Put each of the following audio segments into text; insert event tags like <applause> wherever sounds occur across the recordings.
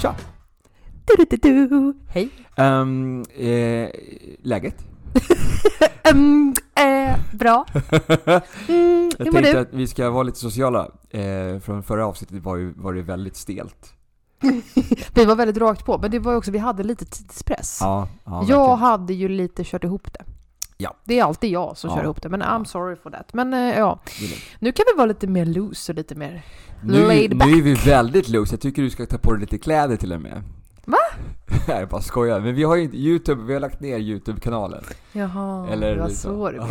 Tja! Du, du, du, du. Hej! Um, eh, läget? <laughs> um, eh, bra. <laughs> Mm, Jag tänkte du? att vi ska vara lite sociala. Eh, från förra avsnittet var, ju, var det väldigt stelt. <laughs> Vi var väldigt rakt på, men det var också, vi hade lite tidspress. Ja, ja jag verkligen. hade ju lite kört ihop det. Ja. Det är alltid jag som Ja. kör ihop det, men I'm sorry for that. Men eh, ja, nu kan vi vara lite mer loose och lite mer... Nu, Laid nu är vi väldigt loose, jag tycker du ska ta på dig lite kläder till och med. Va? <laughs> Nej, jag bara skojar. Men vi har ju inte Youtube, vi har lagt ner Youtube-kanalen. Jaha, Eller det var liksom. så <laughs> blev.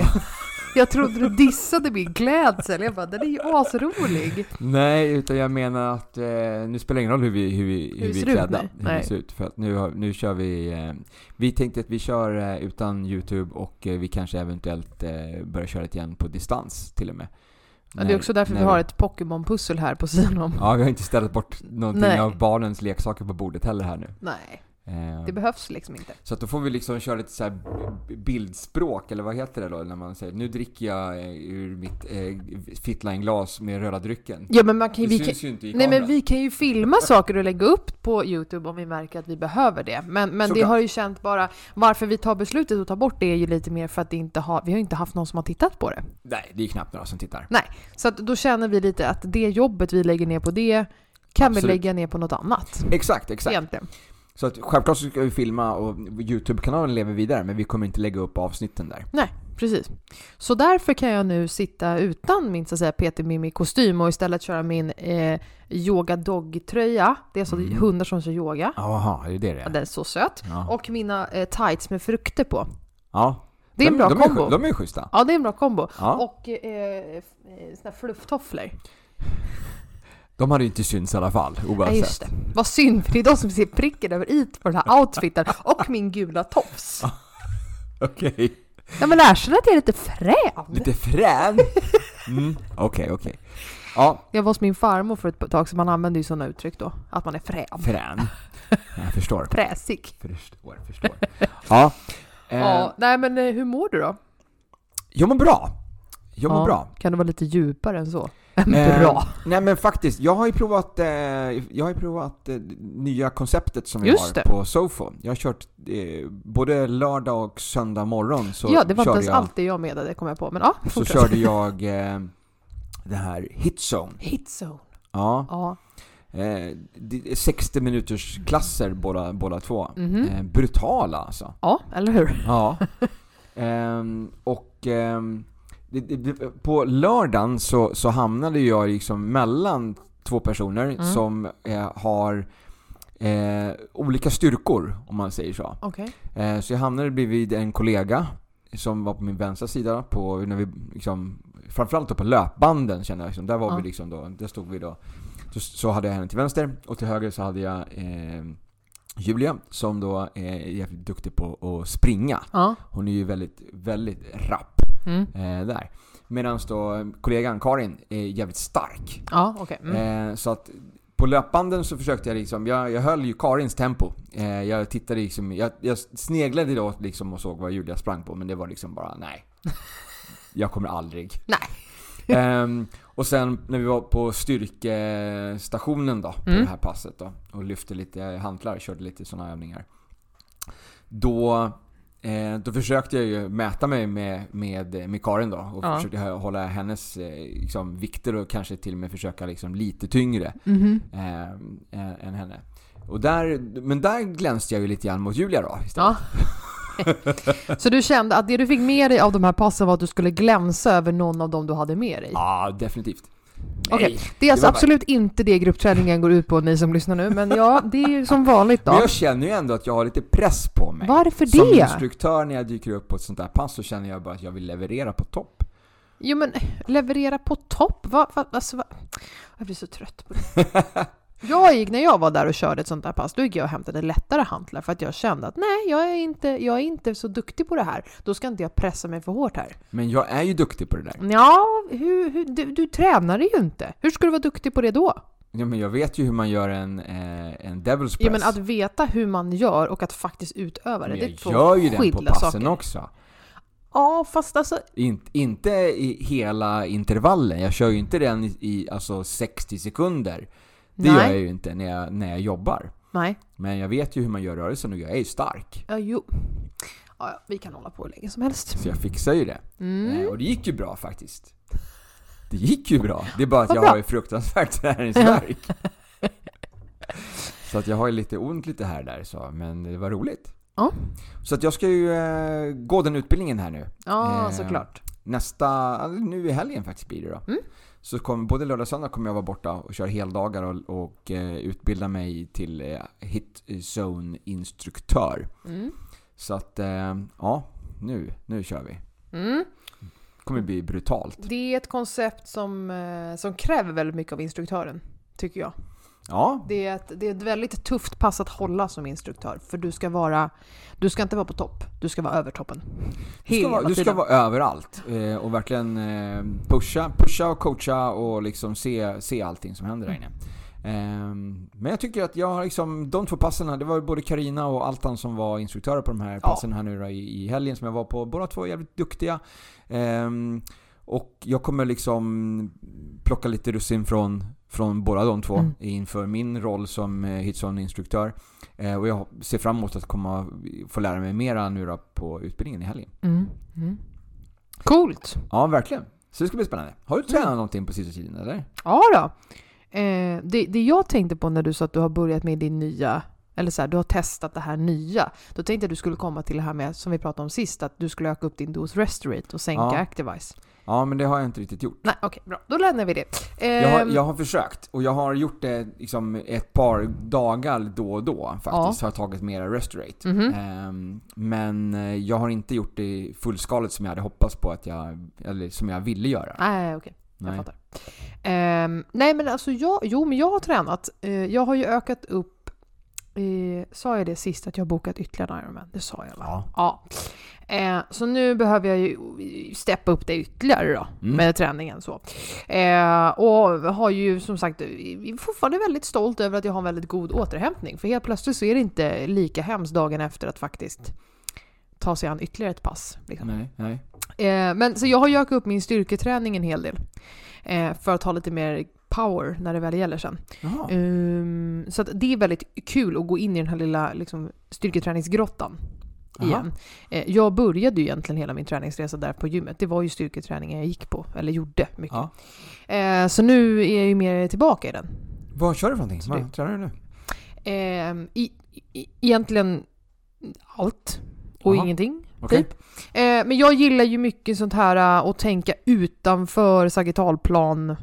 Jag trodde du dissade min klädsel. Jag bara, den är ju asrolig. Nej, utan jag menar att eh, nu spelar det ingen roll hur vi, hur vi, hur vi vi är klädda. Hur Nej. vi ser ut. För att nu, har, nu kör vi... Eh, vi tänkte att vi kör eh, utan Youtube och eh, vi kanske eventuellt eh, börjar köra lite igen på distans till och med. Ja, det är också därför när vi har ett Pokémon-pussel här på sidan om. Ja, vi har inte ställt bort någonting Nej. av barnens leksaker på bordet heller här nu. Nej, det behövs liksom inte. så att då får vi liksom köra lite så bildspråk, eller vad heter det då? När man säger nu dricker jag eh, ur mitt eh, Fitline-glas med röda drycken. Ja, men man kan, Det ju- vi syns kan, ju inte i nej, kameran. men vi kan ju filma <laughs> saker och lägga upp på Youtube om vi märker att vi behöver det. Men, men det har ju känt bara, varför vi tar beslutet att ta bort det är ju lite mer för att det inte har, vi har inte haft någon som har tittat på det. Nej, det är knappt några som tittar. Så att då känner vi lite att det jobbet vi lägger ner på det kan Absolut. vi lägga ner på något annat. Exakt, exakt. Egentligen. Så att självklart så ska vi filma och Youtube-kanalen lever vidare, men vi kommer inte lägga upp avsnitten där. Precis. Så därför kan jag nu sitta utan min så att säga PT Mimi kostym och istället köra min eh, yoga dog-tröja. Det är alltså Mm. hundar som kör yoga. Jaha, är det det Ja, den är så söt. Ja. Och mina eh, tights med frukter på. ja. Det är en de, bra de kombo. Är, de är schyssta. Ja, det är en bra kombo. Ja. Och eh, eh, såna här flufftofflor. De hade ju inte synts i alla fall, Ja, oavsett. just det. Vad synd, för det är de som ser pricken över i på den här outfiten. Och min gula tofs. <laughs> Okej. Ja, men erkänn att jag är lite frän. Lite frän. Mm, okej, okej. Ja, Jag var hos min farmor för ett tag, så man använder ju sådana uttryck då. Att man är frän. frän. <laughs> Jag förstår. Fräsig. Förstår, förstår. Ja. Eh, Ja, nej men eh, hur mår du då? Jag mår bra. Jag mår Ja, bra. Kan du vara lite djupare än så? Eh, <laughs> Bra. nej men faktiskt, jag har ju provat, eh, jag har provat eh, nya konceptet som vi Just har det. på Sofo. Jag har kört eh, både lördag och söndag morgon så ja, det var inte ens jag, alltid jag med det kom jag på. Men ja, så fortsätt. körde jag <laughs> eh, det här Hitzone. Hitzone. Ja, Ja. eh, det är 60 minuters klasser båda, båda två. Mhm. Eh, brutala alltså. ja, eller hur? Ja. <laughs> Ehm, och på lördagen så, så hamnade jag liksom mellan två personer Mm. som eh, har eh, olika styrkor, om man säger så. Okej. Eh, så jag hamnade bredvid en kollega som var på min vänstra sida, på, när vi liksom, framförallt på löpbanden känner jag. Liksom, där var Ja. vi liksom då, där stod vi då. Så, så hade jag henne till vänster och till höger så hade jag eh, Julia som då är jävligt duktig på att springa. Ja. Hon är ju väldigt, väldigt rapp Mm. eh, där. Medan då kollegan Karin är jävligt stark. Ja, okej. Mm. Eh, så att på löpbanden så försökte jag liksom, jag, jag höll ju Karins tempo. Eh, jag tittade liksom, jag, jag sneglade då liksom och såg vad Julia sprang på men det var liksom bara nej. <laughs> Jag kommer aldrig. Nej. Ehm, och sen när vi var på styrkestationen då, på Mm. det här passet då, och lyfte lite hantlar, körde lite sådana övningar. Då, eh, då försökte jag ju mäta mig med, med, med Karin då, och Ja. försökte hålla hennes eh, liksom, vikter och kanske till och med försöka liksom lite tyngre Mhm. eh, än, än henne. Och där, men där glänste jag ju lite grann mot Julia då istället. Ja. Så du kände att det du fick med dig av de här passen var att du skulle glänsa över någon av dem du hade med dig? Ja, definitivt. Okej, Nej, Det är alltså bara- absolut inte det gruppträningen går ut på, ni som lyssnar nu, men ja, det är ju som vanligt då. Men jag känner ju ändå att jag har lite press på mig. Varför Som det? instruktör när jag dyker upp på ett sånt där pass så känner jag bara att jag vill leverera på topp. Jo men leverera på topp? Va, va, alltså, va? Jag blir så trött på det. <laughs> Jag gick, när jag var där och körde ett sånt där pass, då gick jag och hämtade lättare hantlar för att jag kände att nej, jag är, inte, jag är inte så duktig på det här. Då ska inte jag pressa mig för hårt här. Men jag är ju duktig på det där. Ja, hur, hur, du, du tränar ju inte. Hur ska du vara duktig på det då? Ja, men jag vet ju hur man gör en, eh, en Devil's Press. Ja, men att veta hur man gör och att faktiskt utöva det, Men det är jag två gör ju den på skilda passen saker. också. Ja, fast alltså... In, inte i hela intervallen. Jag kör ju inte den i, i alltså 60 sekunder. Det nej, gör jag ju inte när jag, när jag jobbar. nej. Men jag vet ju hur man gör rörelsen och jag är ju stark. Ja, jo. Ja, ja, vi kan hålla på hur länge som helst. Så jag fixar ju det. Eh, Mm. och det gick ju bra faktiskt. Det gick ju bra. Det är bara att Vad jag bra. har ju fruktansvärt träningsvärk. så att jag har ju lite ont lite här och där så, men det var roligt. Ja. Så att jag ska ju eh, gå den utbildningen här nu. Ja, Eh, såklart. Nästa, nu i helgen faktiskt blir det då. Mm. Så kommer, både lördag och söndag kommer jag vara borta och köra heldagar och, och eh, utbilda mig till eh, hit zone instruktör. Mm. Så att, eh, ja, nu, nu kör vi. Mm. kommer bli brutalt. Det är ett koncept som, eh, som kräver väldigt mycket av instruktören, tycker jag. Ja, Det är, ett, det är ett väldigt tufft pass att hålla som instruktör, för du ska vara... Du ska inte vara på topp, du ska vara över toppen. du ska, vara, du ska vara överallt eh, och verkligen eh, pusha, pusha och coacha och liksom se, se allting som händer där inne. Ehm, men jag tycker att jag har liksom, de två passen, det var både Karina och Altan som var instruktörer på de här passen här nu då, i, i helgen som jag var på. Båda två är jävligt duktiga. Ehm, och jag kommer liksom plocka lite russin från, från båda de två Mm. inför min roll som eh, Hitson-instruktör. Eh, och jag ser fram emot att komma få lära mig mera nu då på utbildningen i helgen. Mm. Mm. Coolt! Ja, verkligen. Så det ska bli spännande. Har du tränat Mm. någonting på sista tiden eller? Ja då. Eh, det, det jag tänkte på när du sa att du har börjat med din nya, eller så här, du har testat det här nya. Då tänkte jag att du skulle komma till det här med, som vi pratade om sist, att du skulle öka upp din dos restorate och sänka Ja. Activise. Ja, men det har jag inte riktigt gjort. Nej, okej, bra. Då lämnar vi det. Jag har, Ehm, jag har försökt och jag har gjort det liksom ett par dagar då och då faktiskt. Har jag tagit mera restorate. mhm. Ehm, men eh, jag har inte gjort det fullskaligt som jag hade hoppats på att jag, eller som jag ville göra. Nej, okej. Jag Nej. fattar. Ehm, nej, men alltså jag, jo, men jag har tränat. Eh, jag har ju ökat upp, eh, sa jag det sist att jag har bokat ytterligare en Ironman? Det sa jag va? Ja. Ja. Eh, så nu behöver jag ju steppa upp det ytterligare då, Mm. med träningen så. Eh, och har ju som sagt, är fortfarande väldigt stolt över att jag har en väldigt god återhämtning. För helt plötsligt så är det inte lika hemskt dagen efter att faktiskt ta sig an ytterligare ett pass. Liksom. Nej, nej. Eh, men så jag har ju ökat upp min styrketräning en hel del. Eh, för att ha lite mer power när det väl gäller sen. Ehm, så att det är väldigt kul att gå in i den här lilla liksom, styrketräningsgrottan. Igen. Eh, jag började ju egentligen hela min träningsresa där på gymmet. Det var ju styrketräningen jag gick på, eller gjorde mycket. Ja. Eh, så nu är jag ju mer tillbaka i den. Vad kör du för någonting? Vad tränar du nu? I, egentligen allt och Jaha. ingenting. Okej. Typ. Eh, men jag gillar ju mycket sånt här att tänka utanför sagittalplan.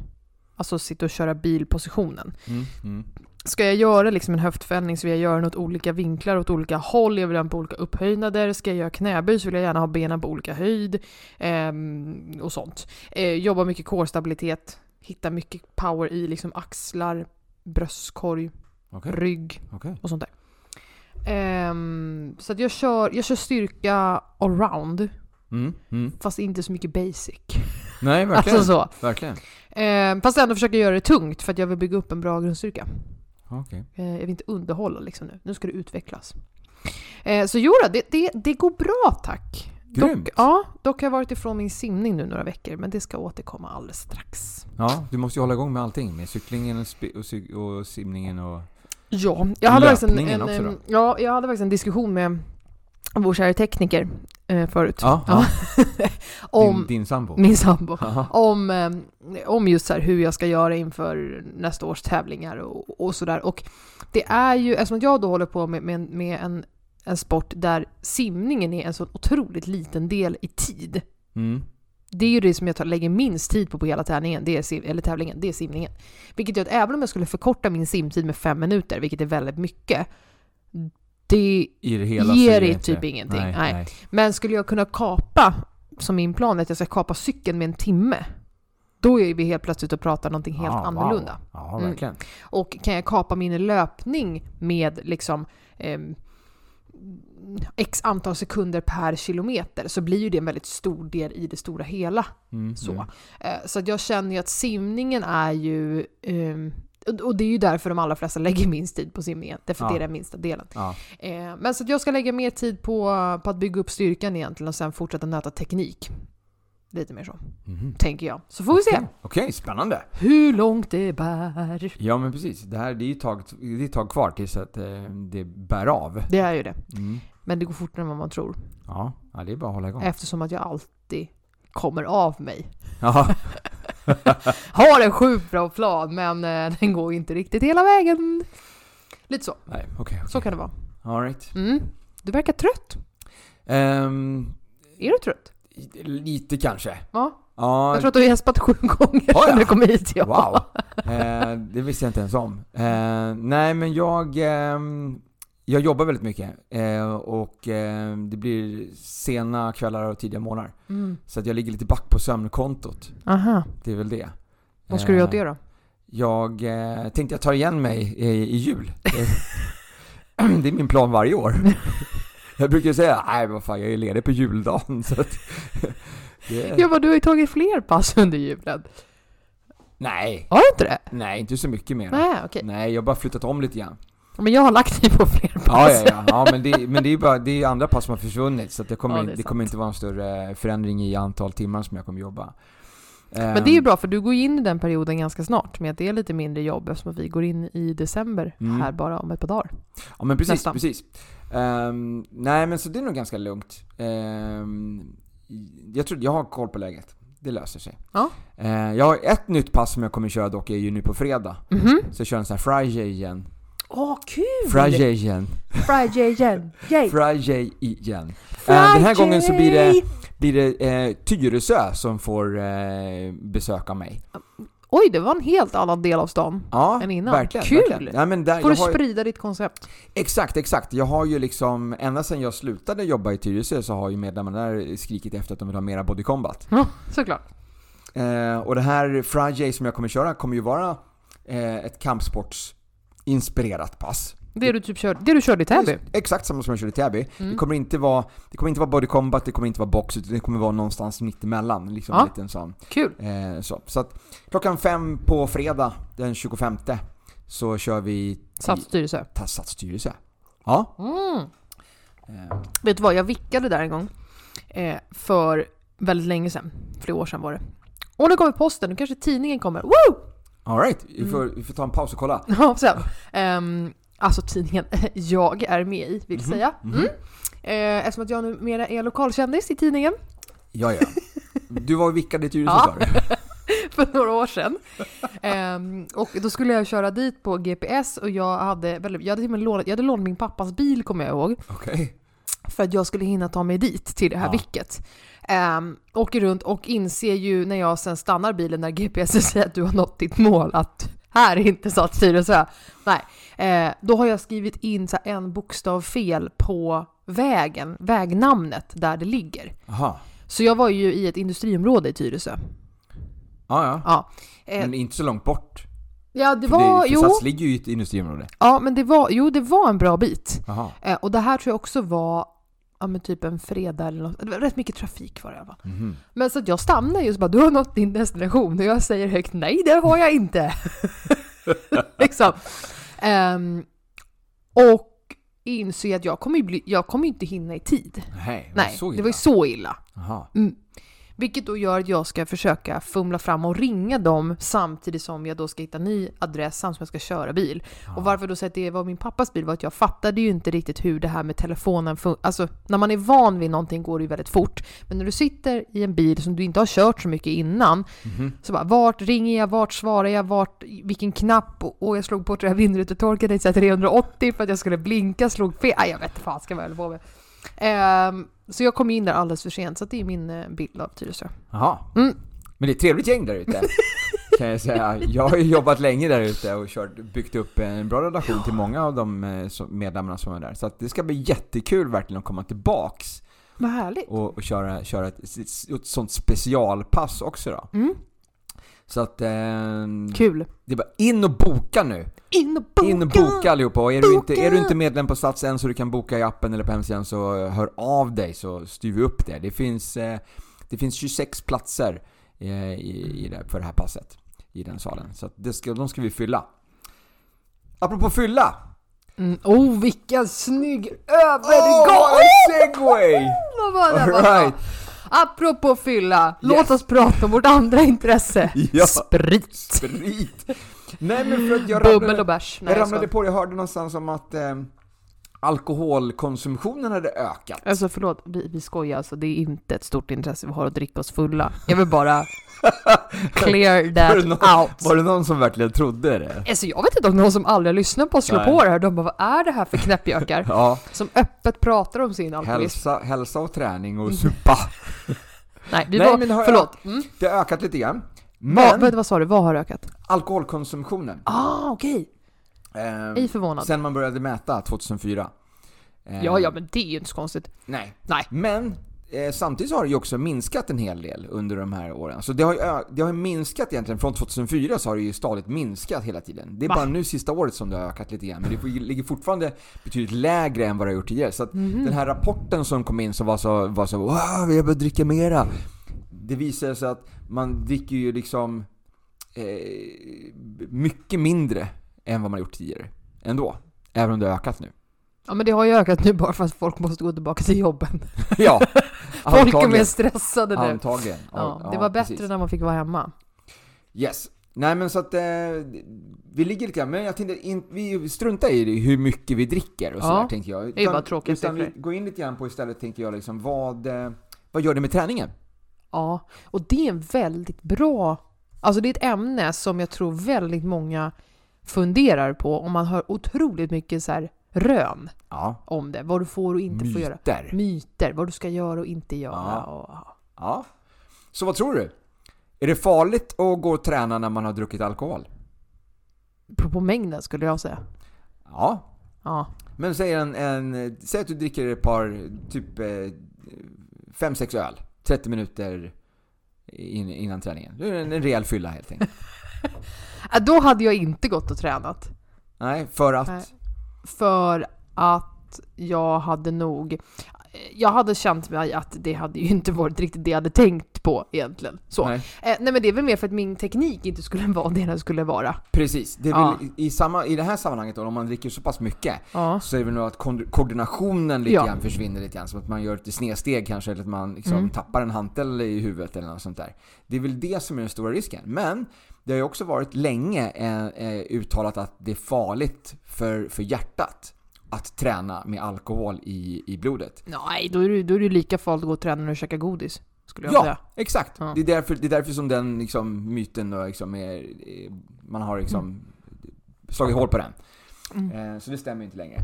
Alltså sitta och köra bilpositionen. Mm, mm. Ska jag göra liksom en höftfällning så vill jag göra den åt olika vinklar, åt olika håll, jag vill ha den på olika upphöjnader. Ska jag göra knäböj så vill jag gärna ha benen på olika höjd. ehm, och sånt. Eh, jobba mycket core-stabilitet, hitta mycket power i liksom axlar, bröstkorg, Okej. rygg Okej. och sånt där. Ehm, så att jag kör, jag kör styrka allround, Mm, mm. fast inte så mycket basic. <laughs> Nej, verkligen. Alltså så. Verkligen. Ehm, fast ändå försöka göra det tungt för att jag vill bygga upp en bra grundstyrka. Okej. Eh, jag vill inte underhålla liksom nu. Nu ska det utvecklas. Eh, så jo då, det, det, det går bra tack. Grymt. Dock, ja, dock har jag varit ifrån min simning nu några veckor, men det ska återkomma alldeles strax. Ja, du måste ju hålla igång med allting. Med cyklingen och, och, och simningen och... Ja, jag hade faktiskt en, en, en, ja, jag hade faktiskt en diskussion med vår kära tekniker eh, förut. Ja, ja. <laughs> om Din, din sambo? min sambo. Jaha. Om, eh, om just så här hur jag ska göra inför nästa års tävlingar och, och sådär. Och det är ju, eftersom jag då håller på med, med, med en, en sport där simningen är en så otroligt liten del i tid. Mm. Det är ju det som jag tar, lägger minst tid på på hela tävlingen, det är, sim, eller tävlingen, det är simningen. Vilket gör att även om jag skulle förkorta min simtid med fem minuter, vilket är väldigt mycket, det I det hela Ger det inte- typ ingenting. Nej, Nej. nej. Men skulle jag kunna kapa som min plan är att jag ska kapa cykeln med en timme. Då är vi helt plötsligt och pratar någonting helt wow. annorlunda. Ja, Mm. verkligen. Och kan jag kapa min löpning med liksom ehm, x antal sekunder per kilometer så blir ju det en väldigt stor del i det stora hela. Mm, Så, mm. eh, så att jag känner ju att simningen är ju... ehm, och- det är ju därför de allra flesta lägger minst tid på simningen. Därför Ja. det är den minsta delen. Ja. Eh, men så jag ska lägga mer tid på, på att bygga upp styrkan egentligen och sen fortsätta nöta teknik. Lite mer så, Mhm. tänker jag. Så får vi se Okej, spännande. hur långt det bär. Ja men precis. Det här det är ju tag, det är tag kvar tills att eh, det bär av. Det är ju det. Mm. Men det går fortare än vad man tror. Ja, ja, det är bara att hålla igång. Eftersom att jag alltid kommer av mig. Ja, <laughs> <laughs> Har en sjukt bra plan men eh, den går inte riktigt hela vägen. Lite så. nej okej. Så kan det vara. All right. Mm. Du verkar trött. Ehm, Är du trött? lite kanske. Ja. Ja, Jag tror att du har gäspat sju gånger Har sedan du kom hit. Ja. Wow! Eh, det visste jag inte ens om. Eh, nej men jag, ehm, jag jobbar väldigt mycket eh, och eh, det blir sena kvällar och tidiga morgnar. Mm. Så att jag ligger lite back på sömnkontot. Aha. Det är väl det. Vad ska du göra åt Eh, det då? Jag eh, tänkte jag tar igen mig i, i jul. Eh, <clears throat> det är min plan varje år. <laughs> Jag brukar säga, nej vad fan jag är ledig på juldagen. Så att, <laughs> det, Ja, men du har ju tagit fler pass under julen. Nej, Har du inte det? nej inte så mycket mer. Nej, okej. Nej, jag har bara flyttat om lite grann. Men jag har lagt dig på fler Ja, pass. ja, ja. ja men, det, men det är ju bara, det är andra pass som har försvunnit så det, kommer, Ja, det det, kommer inte vara en större förändring i antal timmar som jag kommer jobba. Men det är ju bra för du går in i den perioden ganska snart med att det är lite mindre jobb eftersom vi går in i december Mm. här bara om ett par dagar. Ja men precis, Nästan. precis. Ehm, nej men så det är nog ganska lugnt. Ehm, jag tror jag har koll på läget. Det löser sig. Ja. Eh, jag har ett nytt pass som jag kommer köra dock är ju nu på fredag. Mhm. Så jag kör en sån här Friday igen. Åh, kul! Friday igen. Friday igen! Yay! <laughs> Friday igen. Eh, den här gången så blir det, blir det eh, Tyresö som får eh, besöka mig. Oj, det var en helt annan del av stan. Ja, Än innan. verkligen. Kul! Verkligen. Ja, men där, Får du sprida ditt koncept? Exakt, exakt. Jag har ju liksom, ända sedan jag slutade jobba i Tyresö så har ju medlemmarna där skrikit efter att de vill ha mera body combat. Ja, såklart. Eh, och det här Friday som jag kommer köra kommer ju vara eh, ett kampsportsinspirerat pass. Det du typ körde, det du körde i Täby? Exakt samma som jag körde i Täby. Mm. Det kommer inte vara, det kommer inte vara body combat, det kommer inte vara box, utan det kommer vara någonstans mittemellan. Liksom Ja. en liten sån. Kul! Eh, så. så att klockan fem på fredag den 25 så kör vi Sats Tyresö. Tassats styrelse. Ja. Mm. Eh, Vet du vad, jag vickade där en gång. Eh, för väldigt länge sedan. Flera år sedan var det. Och nu kommer posten, nu kanske tidningen kommer. Woo! All right. vi, Mm. får, vi får ta en paus och kolla. <laughs> Ja, sen. Ehm, alltså tidningen <laughs> jag är med i, vill Mhm, säga. mhm. Mm. Eh, eftersom att jag numera är lokalkändis i tidningen Ja, ja. Du var vickad i Tyresö Ja. <laughs> för några år sedan. Ehm, och då skulle jag köra dit på GPS och jag hade, jag hade, till och med lånat, jag hade lånat min pappas bil kommer jag ihåg. Okej. För att jag skulle hinna ta mig dit till det här Ja. vicket. Um, åker runt och inser ju när jag sen stannar bilen när GPS <laughs> säger att du har nått ditt mål att här är inte satt Tyresö. Nej, eh, då har jag skrivit in så en bokstav fel på vägen, vägnamnet där det ligger. Jaha. Så jag var ju i ett industriområde i Tyresö. Ja, ja. Ja, eh, Men inte så långt bort. ja det För var, det, för jo, Sats ligger ju i ett industriområde. ja men det var, jo det var en bra bit. Eh, och det här tror jag också var, ja men typ en fredag eller något, det var rätt mycket trafik var det. Mhm. Men så att jag stannar just bara, du har nått din destination och jag säger högt nej det har jag inte. <laughs> liksom. Ehm, och inser att jag kommer bli, jag kommer inte hinna i tid. Nej, Nej, så det var ju illa. så illa. Mm. Vilket då gör att jag ska försöka fumla fram och ringa dem samtidigt som jag då ska hitta ny adress samt som jag ska köra bil. Och varför då säger att det var min pappas bil var att jag fattade ju inte riktigt hur det här med telefonen funkar. Alltså när man är van vid någonting går det ju väldigt fort. Men när du sitter i en bil som du inte har kört så mycket innan Mhm. så bara vart ringer jag, vart svarar jag, vart, vilken knapp och, jag slog på vindrutetorkaren i så här 380 för att jag skulle blinka, slog fel. Nej, jag vet inte fan ska jag väl på med. Ehm, så jag kom in där alldeles för sent så det är min eh, bild av Tyresö. Jaha. Mm. Men det är ett trevligt gäng där ute. <laughs> kan jag säga. Jag har ju jobbat länge där ute och kört, byggt upp en bra relation till många av de eh, medlemmarna som är där. Så det ska bli jättekul verkligen att komma tillbaks Vad härligt. och, och köra, köra ett, ett sånt specialpass också då. Mm. Så att... Eh, Kul. det är bara in och boka nu! In och boka! In och boka allihopa! Och är du, inte, Boka! är du inte medlem på Sats än så du kan boka i appen eller på hemsidan så hör av dig så styr vi upp det. Det finns, eh, det finns 26 platser eh, i, i det, för det här passet i den salen. Så att det ska, de ska vi fylla. Apropå fylla! Mm. Oh, vilken snygg övergång! en segway! <laughs> Vad var det? All right. Apropå fylla, låt Yes. oss prata om vårt andra intresse. <laughs> Ja. Sprit. Sprit! Nej men för att jag Bubbel ramlade, och bärs. Nej, jag jag ramlade ska. på, jag hörde någonstans om att eh, alkoholkonsumtionen hade ökat. Alltså förlåt, vi, vi skojar alltså. Det är inte ett stort intresse vi har att dricka oss fulla. Jag vill bara <laughs> clear Var det that någon- out. Var det någon som verkligen trodde det? Alltså jag vet inte om någon som aldrig har lyssnat på oss slår på det här. De bara, vad är det här för knäppjökar? <laughs> Ja, Som öppet pratar om sin alkoholism. hälsa, hälsa och träning och supa. <laughs> Nej, vi Nej, var, men det har- förlåt. Mm. Det har ökat lite grann. Vad, Men vad, vad sa du, vad har ökat? alkoholkonsumtionen. Ah, okej. Eh, Ej förvånad. sen man började mäta 2004. Eh, Ja, ja, men det är ju inte så konstigt. Nej. Nej. Men eh, samtidigt har det ju också minskat en hel del under de här åren. Så det har ju det har ju minskat egentligen. Från 2004 så har det ju stadigt minskat hela tiden. Det är Va? bara nu sista året som det har ökat lite grann. Men det ligger fortfarande betydligt lägre än vad det har gjort tidigare. Så att Mhm. den här rapporten som kom in som var så, var så wow, vi har börjat dricka mera. Det visar sig att man dricker ju liksom eh, mycket mindre än vad man gjort tidigare. Ändå. Även om det har ökat nu. Ja, men det har ju ökat nu bara för att folk måste gå tillbaka till jobben. <laughs> ja, <laughs> Folk är mer stressade nu. Antagligen. Ja, det var bättre precis. när man fick vara hemma. Yes. Nej men så att eh, vi ligger lite grann, men jag tänkte in, vi struntar i hur mycket vi dricker och Ja, sådär tänkte jag. det är ju bara tråkiga utan vi går in lite grann på istället tänkte jag liksom vad, eh, vad gör det med träningen? Ja, och det är en väldigt bra... Alltså det är ett ämne som jag tror väldigt många funderar på om man hör otroligt mycket så här rön Ja, om det. Vad du får och inte får göra. myter. Myter, vad du ska göra och inte göra. Ja. Och, ja. Så vad tror du? Är det farligt att gå och träna när man har druckit alkohol? På mängden skulle jag säga. Ja. Ja. Men säg en, en säg att du dricker ett par, typ 5-6 öl. 30 minuter in, innan träningen. Det är en, en rejäl fylla helt enkelt. <laughs> <laughs> Äh, Då hade jag inte gått och tränat. Nej, för att... Nej. För att jag hade nog... Jag hade känt mig att det hade ju inte varit riktigt det jag hade tänkt på egentligen. Så. Nej. Eh, nej men det är väl mer för att min teknik inte skulle <laughs> vara det den skulle vara. Precis. Det är Ja. väl i, samma, I det här sammanhanget då, om man dricker så pass mycket, Ja. så är det väl nog att koordinationen lite Ja. grann försvinner lite grann. Som att man gör ett snedsteg kanske, eller att man liksom Mm. tappar en hantel i huvudet eller något sånt där. Det är väl det som är den stora risken. Men det har ju också varit länge eh, eh, uttalat att det är farligt för, för hjärtat att träna med alkohol i, i blodet. Nej, då är, det, då är det lika farligt att gå och träna när du käkar godis. Skulle jag Ja, säga. exakt. Ja. Det, är därför, det är därför som den liksom, myten då, liksom är, är, man har liksom slagit hål på den. Mm. Eh, Så det stämmer inte längre.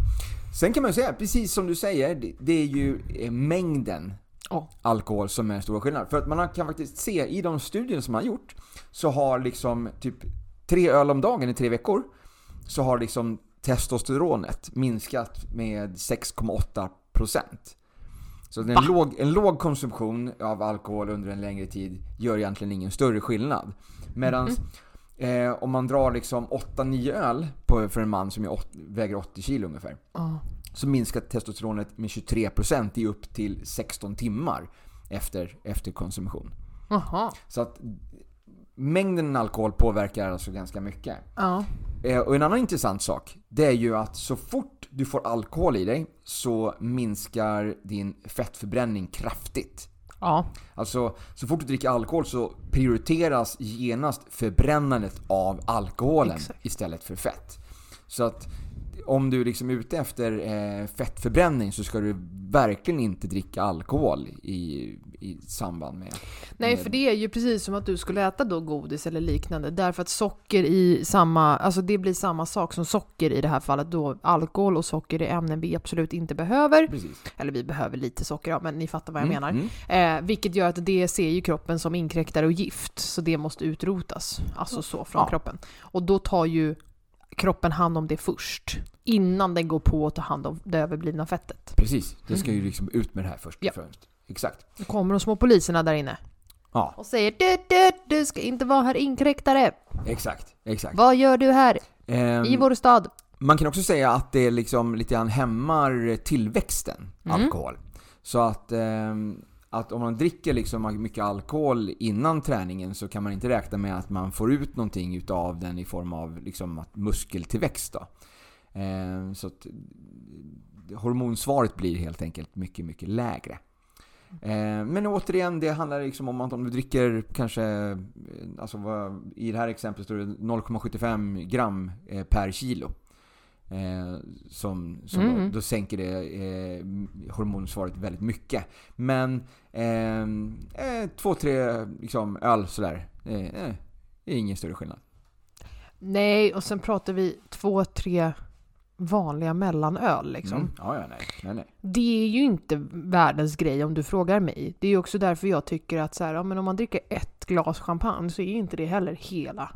Sen kan man ju säga, precis som du säger, det, det är ju eh, mängden Ja. alkohol som är den stora skillnaden. För att man kan faktiskt se i de studier som man har gjort, så har liksom typ tre öl om dagen i tre veckor, så har liksom testosteronet minskat med 6,8%. Så en Va? låg, en låg konsumtion av alkohol under en längre tid gör egentligen ingen större skillnad. Medan eh, om man drar liksom 8-9 öl på, för en man som åt, väger 80 kilo ungefär, Ja. Så minskar testosteronet med 23% i upp till 16 timmar efter, efter konsumtion. Jaha. Så att mängden alkohol påverkar alltså ganska mycket. Ja. Eh, Och en annan intressant sak, det är ju att så fort du får alkohol i dig så minskar din fettförbränning kraftigt. Ja. Alltså, så fort du dricker alkohol så prioriteras genast förbrännandet av alkoholen Exakt. istället för fett. Så att om du liksom är ute efter eh, fettförbränning så ska du verkligen inte dricka alkohol i, i samband med... Nej, med- för det är ju precis som att du skulle äta då godis eller liknande. Därför att socker i samma, alltså det blir samma sak som socker i det här fallet då. Alkohol och socker är ämnen vi absolut inte behöver. Precis. Eller vi behöver lite socker, ja, men ni fattar vad jag Mm, menar. mm. Eh, vilket gör att det ser ju kroppen som inkräktare och gift, så det måste utrotas. Alltså så från Ja. kroppen. Och då tar ju kroppen hand om det först. Innan den går på att ta hand om det överblivna fettet. Precis, det ska ju liksom ut med det här först och Ja. främst. Exakt. Då kommer de små poliserna där inne Ja, och säger du, du, du ska inte vara här inkräktare. exakt. Exakt. Vad gör du här Ehm, i vår stad? Man kan också säga att det liksom lite grann hämmar tillväxten, Mm. alkohol. Så att, ehm, att om man dricker liksom mycket alkohol innan träningen så kan man inte räkna med att man får ut någonting utav den i form av liksom muskeltillväxt. Då. Ehm, så att hormonsvaret blir helt enkelt mycket, mycket lägre. Eh, Men återigen, det handlar liksom om att om du dricker kanske, eh, alltså i det här exemplet står det 0,75 gram eh, per kilo. Eh, som som Mm. då, då sänker det eh, hormonsvaret väldigt mycket. Men eh, eh, två, tre liksom, öl sådär, eh, eh, är ingen större skillnad. Nej, och sen pratar vi två, tre vanliga mellanöl liksom. Mm. Ja, ja, nej, nej, nej. Det är ju inte världens grej om du frågar mig. Det är ju också därför jag tycker att så här, ja, men om man dricker ett glas champagne så är inte det heller hela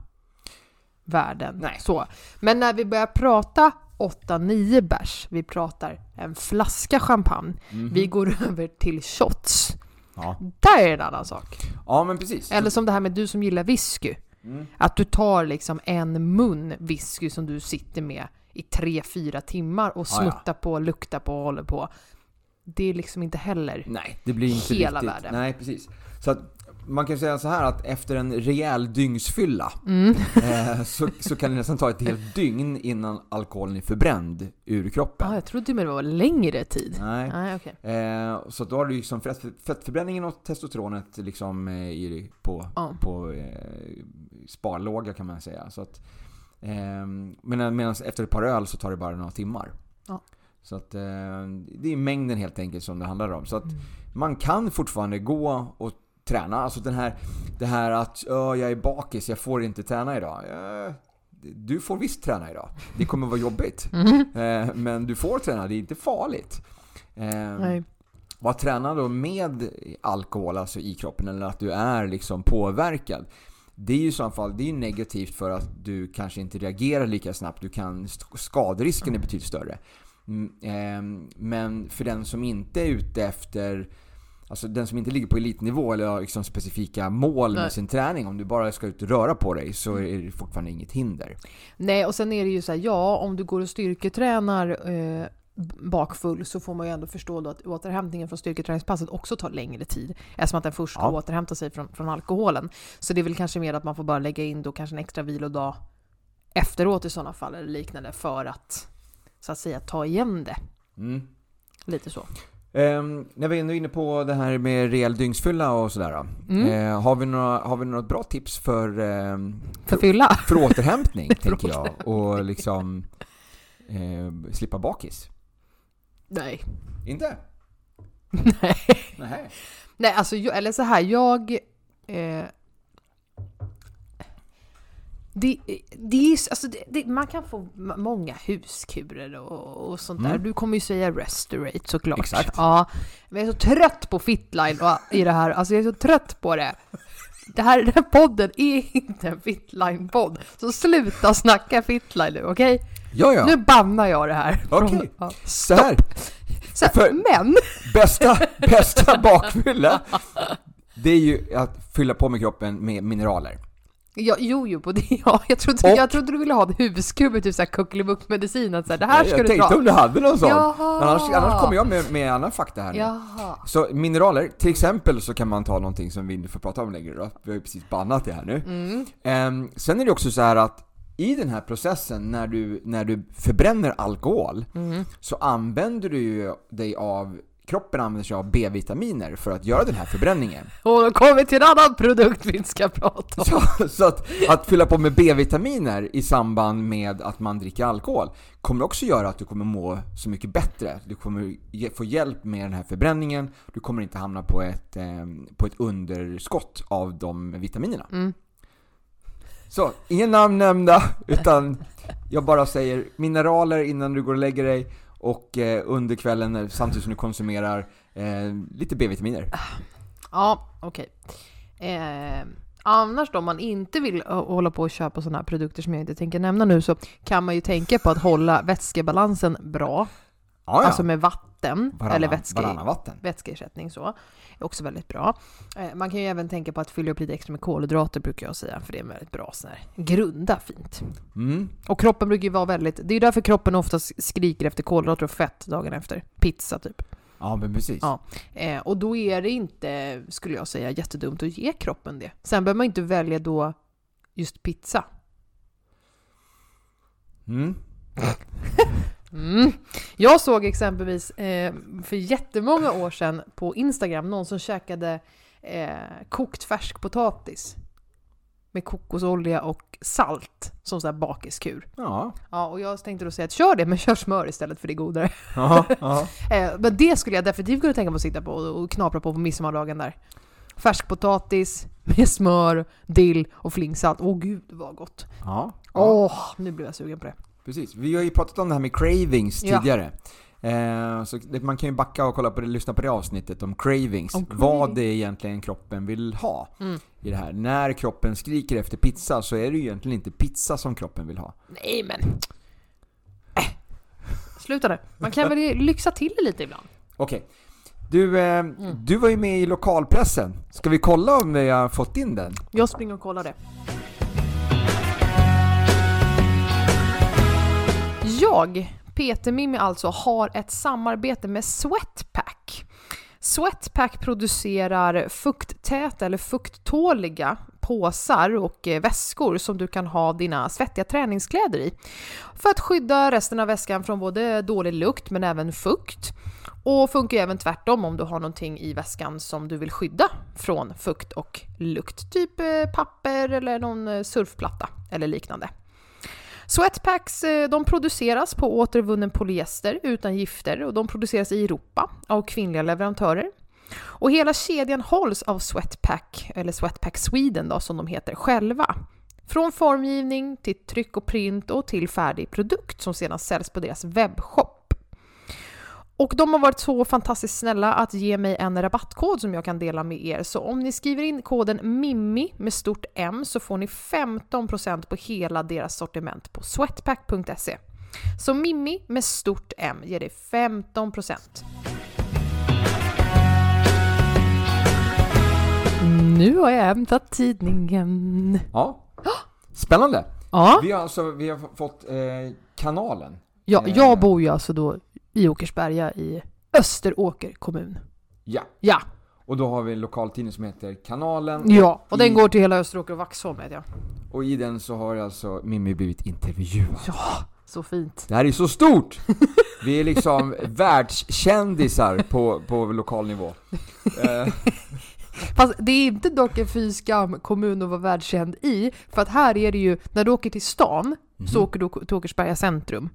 världen. Nej. Så. Men när vi börjar prata 8-9 bärs, vi pratar en flaska champagne, Mhm. vi går <laughs> över till shots. Ja. Där är det en annan sak. ja, men precis. Eller som det här med du som gillar whisky. Mm. Att du tar liksom en mun whisky som du sitter med i tre fyra timmar och Ja, ja. smuttar på, luktar på och håller på. Det är liksom inte heller... Nej, det blir inte Hela riktigt. världen. Nej, precis. Så att man kan säga så här att efter en rejäl dygnsfylla Mm. eh, så, så kan det nästan ta ett helt dygn innan alkoholen är förbränd ur kroppen. Ja, jag trodde det var längre tid. Nej. Nej, okej. Eh, så då har du liksom fett, fettförbränningen och testosteronet liksom eh, i, på, Ja. på eh, sparlåga kan man säga. Så att, eh, men medan efter ett par öl så tar det bara några timmar. Ja. Så att eh, det är mängden helt enkelt som det handlar om. Så att Mm. man kan fortfarande gå och träna. Alltså den här, det här att "Åh, jag är bakis, jag får inte träna idag. Du får visst träna idag. Det kommer vara jobbigt. <laughs> Mm. Eh, men du får träna, det är inte farligt. Eh, att träna då med alkohol alltså i kroppen eller att du är liksom påverkad. Det är ju i så fall det är negativt för att du kanske inte reagerar lika snabbt. Du kan, skaderisken är betydligt större. Mm, ehm, Men för den som inte är ute efter Alltså den som inte ligger på elitnivå eller har liksom specifika mål Nej. med sin träning. Om du bara ska ut och röra på dig så är det fortfarande inget hinder. Nej, och sen är det ju så här, ja, om du går och styrketränar eh, bakfull så får man ju ändå förstå då att återhämtningen från styrketräningspasset också tar längre tid. Eftersom att den först ska Ja. återhämta sig från, från alkoholen. Så det är väl kanske mer att man får bara lägga in då kanske en extra vilodag efteråt i sådana fall eller liknande för att så att säga ta igen det. Mm. Lite så. Ehm, när vi är ändå inne på det här med rejäl dygnsfylla och sådär. Mm. Eh, har, vi några, har vi några bra tips för, ehm, För fylla. <laughs> för återhämtning, <laughs> tänker jag? Och liksom eh, slippa bakis? Nej. Inte? <laughs> Nej. Nej. Nej, alltså, jag, eller så här, jag... Eh, det, det är, alltså, det, det, man kan få många huskurer och, och sånt där. Mm. Du kommer ju säga Restorate såklart. Exakt. Ja, men jag är så trött på Fitline och, i det här. Alltså jag är så trött på det. Det här, den här podden är inte en Fitline-podd. Så sluta snacka Fitline nu, okej? Ja, ja. Nu bannar jag det här. Okej. <laughs> Ja. Så här. Så, här, För- men! Bästa, bästa bakfylla, det är ju att fylla på med kroppen med mineraler. Ja, jo, jo, på det, <laughs> ja. Jag trodde, Och- jag trodde du ville ha en huskub, typ såhär kuckelimuckmedicin, att såhär, det här ska jag du tänkte dra. om du hade någon sån. Jaha. Annars, annars kommer jag med, med annan fakta här nu. Jaha. Så mineraler, till exempel så kan man ta någonting som vi inte får prata om längre då. Vi har ju precis bannat det här nu. Mm. Ehm, sen är det också så här att i den här processen när du, när du förbränner alkohol Mm. så använder du dig av Kroppen använder sig av B-vitaminer för att göra den här förbränningen. <laughs> Och då kommer vi till en annan produkt vi inte ska prata om. Så, så att, att fylla på med B-vitaminer i samband med att man dricker alkohol kommer också göra att du kommer må så mycket bättre. Du kommer få hjälp med den här förbränningen. Du kommer inte hamna på ett, eh, på ett underskott av de vitaminerna. Mm. Så, inga namn nämnda, utan jag bara säger mineraler innan du går och lägger dig och eh, under kvällen samtidigt som du konsumerar eh, lite B-vitaminer. Ja, okej. Eh, Annars då, om man inte vill hålla på och köpa sådana här produkter som jag inte tänker nämna nu, så kan man ju tänka på att hålla vätskebalansen bra. Ja, ja. Alltså med vatten, Varannan- eller vätske, vatten. vätskeersättning så. Är också väldigt bra. Eh, Man kan ju även tänka på att fylla upp lite extra med kolhydrater brukar jag säga, för det är en väldigt bra sån här grunda fint. Mm. Och kroppen brukar ju vara väldigt, det är ju därför kroppen oftast skriker efter kolhydrater och fett dagen efter. Pizza typ. Ja, men precis. Ja. Eh, och då är det inte, skulle jag säga, jättedumt att ge kroppen det. Sen behöver man inte välja då just pizza. Mm. <laughs> Mm. Jag såg exempelvis eh, för jättemånga år sedan på Instagram någon som käkade eh, kokt färskpotatis med kokosolja och salt som sån här bakiskur. Ja. Ja, och jag tänkte då säga att kör det, men kör smör istället för det är godare. Ja, ja. <laughs> Eh, men det skulle jag definitivt kunna tänka mig att sitta på och, knapra på på midsommardagen där. Färskpotatis med smör, dill och flingsalt. Åh gud vad gott! ja. Åh, nu blev jag sugen på det. Precis. Vi har ju pratat om det här med cravings Ja. tidigare. Eh, så det, man kan ju backa och kolla på det, lyssna på det avsnittet om cravings. Craving. Vad det är egentligen kroppen vill ha Mm. i det här. När kroppen skriker efter pizza så är det ju egentligen inte pizza som kroppen vill ha. Nej men... Äh. Sluta nu. Man kan väl lyxa till det lite ibland. Okej. Du, eh, du var ju med i lokalpressen. Ska vi kolla om vi har fått in den? Jag springer och kollar det. Jag, Peter Mimmi alltså, har ett samarbete med Sweatpack. Sweatpack producerar fukttäta eller fukttåliga påsar och eh, väskor som du kan ha dina svettiga träningskläder i. För att skydda resten av väskan från både dålig lukt men även fukt. Och funkar även tvärtom om du har någonting i väskan som du vill skydda från fukt och lukt. Typ eh, papper eller någon eh, surfplatta eller liknande. Sweatpacks eh, de produceras på återvunnen polyester utan gifter och de produceras i Europa av kvinnliga leverantörer. Och hela kedjan hålls av Sweatpack, eller Sweatpack Sweden då, som de heter själva. Från formgivning till tryck och print och till färdig produkt som sedan säljs på deras webbshop. Och de har varit så fantastiskt snälla att ge mig en rabattkod som jag kan dela med er. Så om ni skriver in koden MIMMI med stort M så får ni 15% på hela deras sortiment på sweatpack.se. Så Mimmi med stort M ger dig 15%. Nu har jag hämtat tidningen. Ja. Spännande. Ja, Vi har alltså vi har fått eh, kanalen. ja Eh. jag bor ju alltså då i Åkersberga i Österåker kommun. Ja. Ja, Och då har vi en lokaltidning som heter Kanalen. ja. och den I- går till hela Österåker och Vaxholm vet jag. Och i den så har alltså Mimmi blivit intervjuad. Ja, så fint. Det här är så stort! Vi är liksom <laughs> världskändisar på, på lokal nivå. <laughs> Eh, Fast det är inte dock en fy skam kommun att vara världskänd i, för att här är det ju, när du åker till stan så åker du till Åkersberga centrum.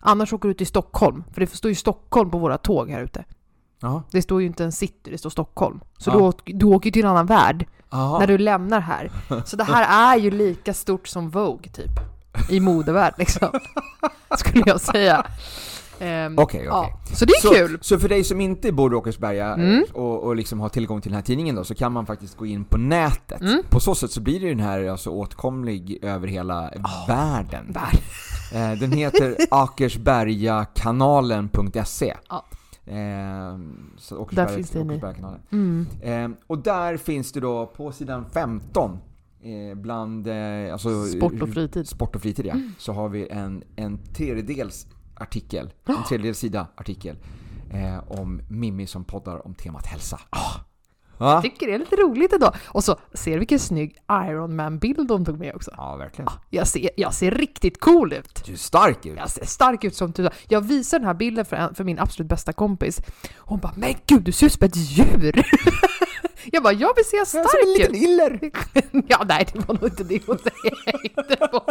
Annars åker du till Stockholm, för det står ju Stockholm på våra tåg här ute. Ja. Det står ju inte en city, det står Stockholm. Så Ja. du, åker, du åker till en annan värld Aha. när du lämnar här. Så det här är ju lika stort som Vogue typ. I modevärld liksom. <laughs> Skulle jag säga. Ehm, Okej, okej. ja. Så det är Så, kul! så för dig som inte bor i Åkersberga eh, Mm. och, och liksom har tillgång till den här tidningen då, så kan man faktiskt gå in på nätet. Mm. På så sätt så blir den här alltså åtkomlig över hela världen. Värld. Eh, den heter akersbergakanalen.se Ja. Eh, så Där finns det. Åkersbergakanalen. Mm. Eh, och där finns det då på sidan 15 eh, bland eh, alltså, Sport och fritid. Sport och fritid ja. Så har vi en, en tredjedels artikel, en tredjedels sida artikel eh, om Mimmi som poddar om temat hälsa. Ah. Ja. Tycker det är lite roligt ändå. Och så, ser du vilken snygg Iron Man-bild de tog med också? ja, verkligen. Jag ser, jag ser riktigt cool ut! Du är stark ut. Jag ser stark ut som tusan. Jag visar den här bilden för, en, för min absolut bästa kompis. Hon bara 'Men gud, du ser ut som ett djur!' <laughs> Jag bara 'Jag vill se Jag är som en stark liten ut!' iller. <laughs> Ja, nej det var nog inte det hon <laughs> tänkte på.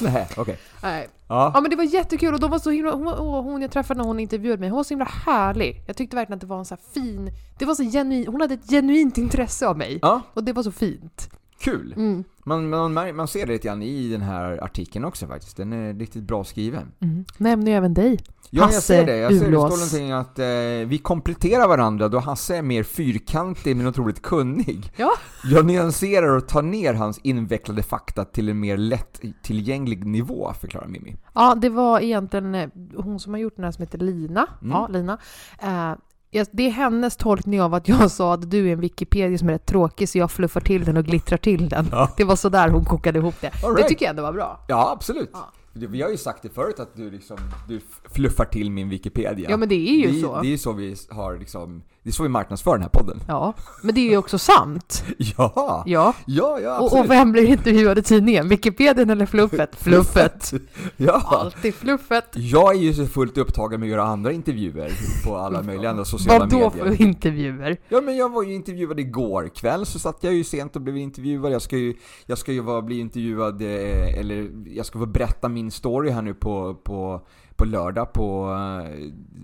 Nej, okej. Nej. Ja. Ja men det var jättekul och de var så himla, hon, åh, hon jag träffade när hon intervjuade mig, hon var så himla härlig. Jag tyckte verkligen att det var en så fin, det var så genuin, hon hade ett genuint intresse av mig. ja. Och det var så fint. Kul! Mm. Man, man, man ser det lite grann i den här artikeln också faktiskt. Den är riktigt bra skriven. Mm. Nämner ju även dig. Ja, jag Hasse ser det. Jag ser det. Det Ulås. står någonting att eh, vi kompletterar varandra då Hasse är mer fyrkantig men otroligt kunnig. Ja. Jag nyanserar och tar ner hans invecklade fakta till en mer lättillgänglig nivå, förklarar Mimmi. Ja, det var egentligen eh, hon som har gjort den här som heter Lina. Mm. Ja, Lina. Eh, jag- det är hennes tolkning av att jag sa att du är en Wikipedia som är rätt tråkig så jag fluffar till den och glittrar till den. Ja. Det var så där hon kokade ihop det. All Det right. tycker jag ändå var bra. Ja, absolut. Ja. Vi har ju sagt det förut att du liksom, du fluffar till min Wikipedia. Ja, men det är ju det, så. Det är ju så vi har liksom, det är så vi marknadsför den här podden. Ja, men det är ju också sant. <laughs> Ja! Ja, Ja. ja, Och, och vem blir intervjuad i tidningen? Wikipedian eller fluffet? <laughs> Fluffet! <laughs> Ja! Alltid fluffet! Jag är ju så fullt upptagen med att göra andra intervjuer på alla möjliga andra sociala Vad medier. för intervjuer? Ja men jag var ju intervjuad igår kväll så satt jag ju sent och blev intervjuad. Jag ska ju, jag ska ju vara, bli intervjuad, eh, eller jag ska få berätta min story här nu på, på, på lördag på eh,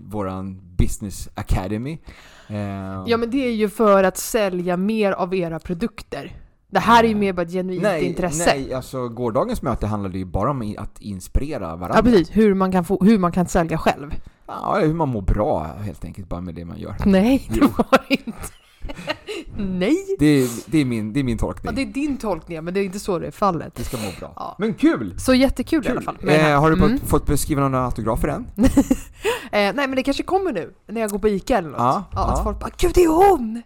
våran Business Academy. Eh, Ja men det är ju för att sälja mer av era produkter. Det här är ju mer bara ett genuint nej, intresse. nej, alltså gårdagens möte handlade ju bara om att inspirera varandra. Ja precis, hur man, kan få, hur man kan sälja själv. Ja, hur man mår bra helt enkelt bara med det man gör. Nej, det var inte. <laughs> Nej! Det är, det är, min, det är min Ja, tolkning. det är din tolkning, men det är inte så det är fallet. Det ska må bra. Ja. Men kul! Så jättekul i Kul! alla fall. Eh, har du Mm. fått- skriva några autografer än? <laughs> Eh, nej men det kanske kommer nu, när jag går på ICA eller något. Ja, att ja. folk bara 'Gud det är hon!'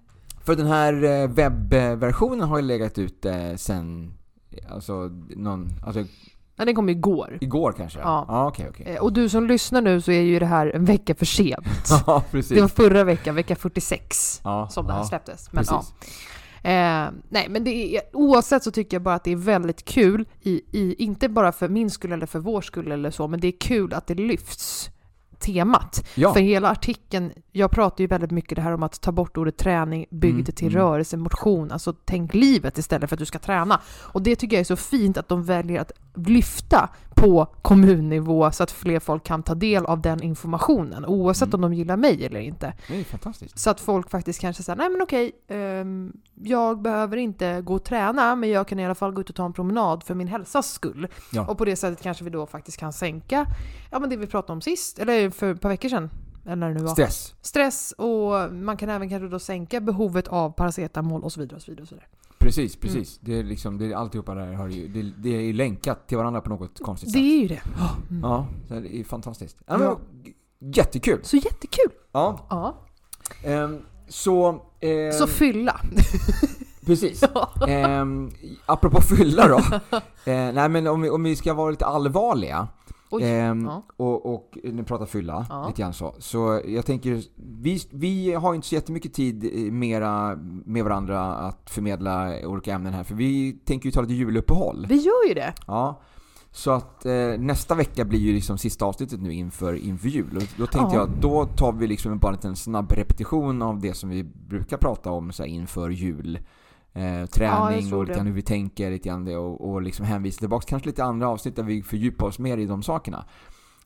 För den här eh, webbversionen har ju legat ute sen, alltså, någon, alltså Ja, den kom igår. igår kanske? Ja. Ja, okej, okej. Eh, och du som lyssnar nu så är ju det här en vecka för sent. <laughs> Ja, precis. Det var förra veckan, vecka 46, ja, som det här ja, släpptes. Men, ja. Eh, nej, men det är, oavsett så tycker jag bara att det är väldigt kul, i, i, inte bara för min skull eller för vår skull eller så, men det är kul att det lyfts temat. Ja, För hela artikeln, jag pratar ju väldigt mycket det här om att ta bort ordet träning, bygg Mm, det till mm. rörelse, motion, alltså tänk livet istället för att du ska träna. Och det tycker jag är så fint att de väljer att lyfta på kommunnivå så att fler folk kan ta del av den informationen, oavsett Mm. om de gillar mig eller inte. det är fantastiskt. Så att folk faktiskt kanske säger, nej men okej, ehm, jag behöver inte gå och träna, men jag kan i alla fall gå ut och ta en promenad för min hälsas skull. Ja. Och på det sättet kanske vi då faktiskt kan sänka, ja men det vi pratade om sist, eller för ett par veckor sedan, eller nu. Stress. Stress och man kan även kanske då sänka behovet av paracetamol och så vidare och så vidare. Och så vidare. Precis, Mm. precis. Det är liksom, det är alltihopa där har ju, det, det är ju länkat till varandra på något konstigt Det sätt. är ju det. Mm. Ja, det är fantastiskt. Ja, men, Ja. Jättekul! Så jättekul! Ja, Ja. ehm, så... ehm, Så fylla. <laughs> Precis. Ehm, apropå fylla då. <laughs> Eh, nej men om vi, om vi ska vara lite allvarliga. Oj. ehm, Ja. och, och nu pratar fylla, Ja. lite grann så. Så jag tänker, vi, vi har inte så jättemycket tid eh, mera med varandra att förmedla olika ämnen här. För vi tänker ju ta lite juluppehåll. Vi gör ju det. Ja. Så att eh, nästa vecka blir ju liksom sista avsnittet nu inför, inför jul. Och då tänkte Ja. jag att då tar vi liksom bara en liten snabb repetition av det som vi brukar prata om så här, inför jul. Eh, Ja, träning tror och lite grann hur vi tänker lite grann det och, och liksom hänvisa tillbaka kanske lite andra avsnitt där vi fördjupar oss mer i de sakerna.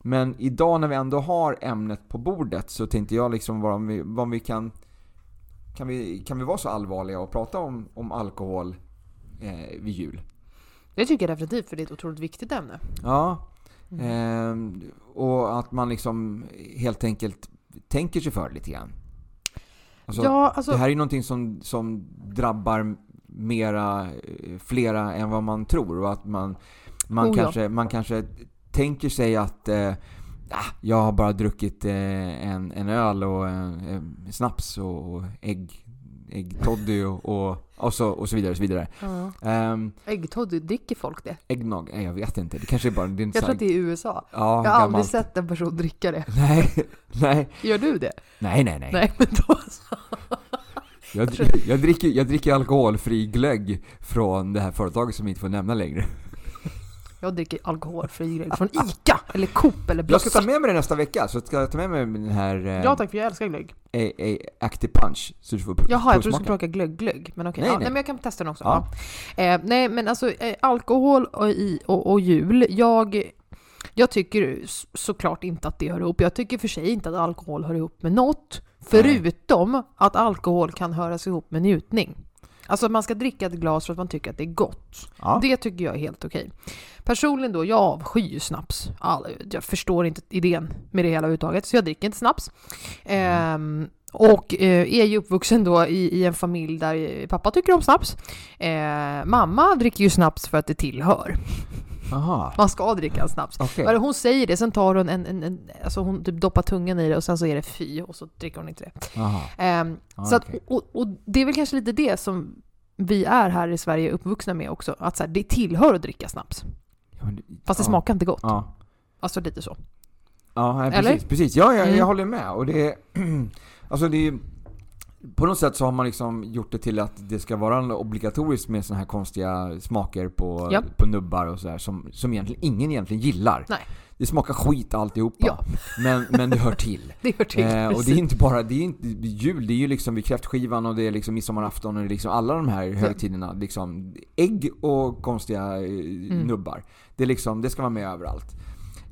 Men idag när vi ändå har ämnet på bordet så tänkte jag liksom bara om vi, vad vi kan kan vi, kan vi vara så allvarliga och prata om, om alkohol eh, vid jul? Det tycker jag definitivt, för det är ett otroligt viktigt ämne. Ja. Ehm, och att man liksom helt enkelt tänker sig för lite grann. Alltså, ja, alltså, Det här är ju någonting som, som drabbar mera, eh, flera än vad man tror. Och att man, man, Oh ja. kanske, man kanske tänker sig att eh, ah, jag har bara druckit eh, en, en öl och en, en snaps och, och ägg, äggtoddy och, och, och, så, och så vidare. Och så vidare. ja. Um, Äggtoddy, dricker folk det? äggnog? Nej, jag vet inte. Det kanske är bara... Det är Jag tror att det är i USA. Ja, Jag har gammalt. aldrig sett en person dricka det. <laughs> Nej, nej, Gör du det? nej, nej, nej. Nej, men då så. Jag, jag, dricker, jag dricker alkoholfri glögg från det här företaget som vi inte får nämna längre. Jag dricker alkoholfri grej från ICA, eller Coop, eller Jag ska ta med mig det nästa vecka, så ska jag ta med mig den här eh, Ja tack, för jag älskar glögg. A, A, Active Punch. Så du får Jaha, jag trodde du skulle plocka glögg-glögg. Men okej, Nej, ja, nej. nej. men jag kan testa den också. Ja. Ja. Eh, nej, men alltså eh, alkohol och, i, och, och jul. Jag, jag tycker såklart inte att det hör ihop. Jag tycker för sig inte att alkohol hör ihop med något. Förutom att alkohol kan höras ihop med njutning. Alltså man ska dricka ett glas för att man tycker att det är gott. Ja. Det tycker jag är helt okej. Personligen då, jag avskyr snaps. All, jag förstår inte idén med det hela överhuvudtaget, så jag dricker inte snaps. Ehm, och eh, är ju uppvuxen då i, i en familj där pappa tycker om snaps. Eh, mamma dricker ju snaps för att det tillhör. Aha. Man ska dricka en snaps. Bara Hon säger det, sen tar hon en, en, en alltså hon typ doppar tungan i det och sen så är det fy och så dricker hon inte det. Aha. Ehm, Ja, så att, och, och det är väl kanske lite det som vi är här i Sverige uppvuxna med också. Att så här, det tillhör att dricka snaps. Ja, det- Fast det ja. smakar inte gott. Ja. Alltså lite så. Ja, nej, Eller? precis. precis. Ja, jag, Mm. jag håller med. Och det är, <clears throat> alltså det är, på något sätt så har man liksom gjort det till att det ska vara obligatoriskt med såna här konstiga smaker på, Ja. på nubbar och sådär som, som egentligen ingen egentligen gillar. Nej. Det smakar skit alltihopa. Ja. Men, men det hör till. <laughs> Det hör till. Eh, och det är inte bara, det är inte jul, det är ju liksom vid kräftskivan och det är liksom midsommarafton och det är liksom alla de här högtiderna. Liksom ägg och konstiga eh, Mm. nubbar. Det är liksom, det ska vara med överallt.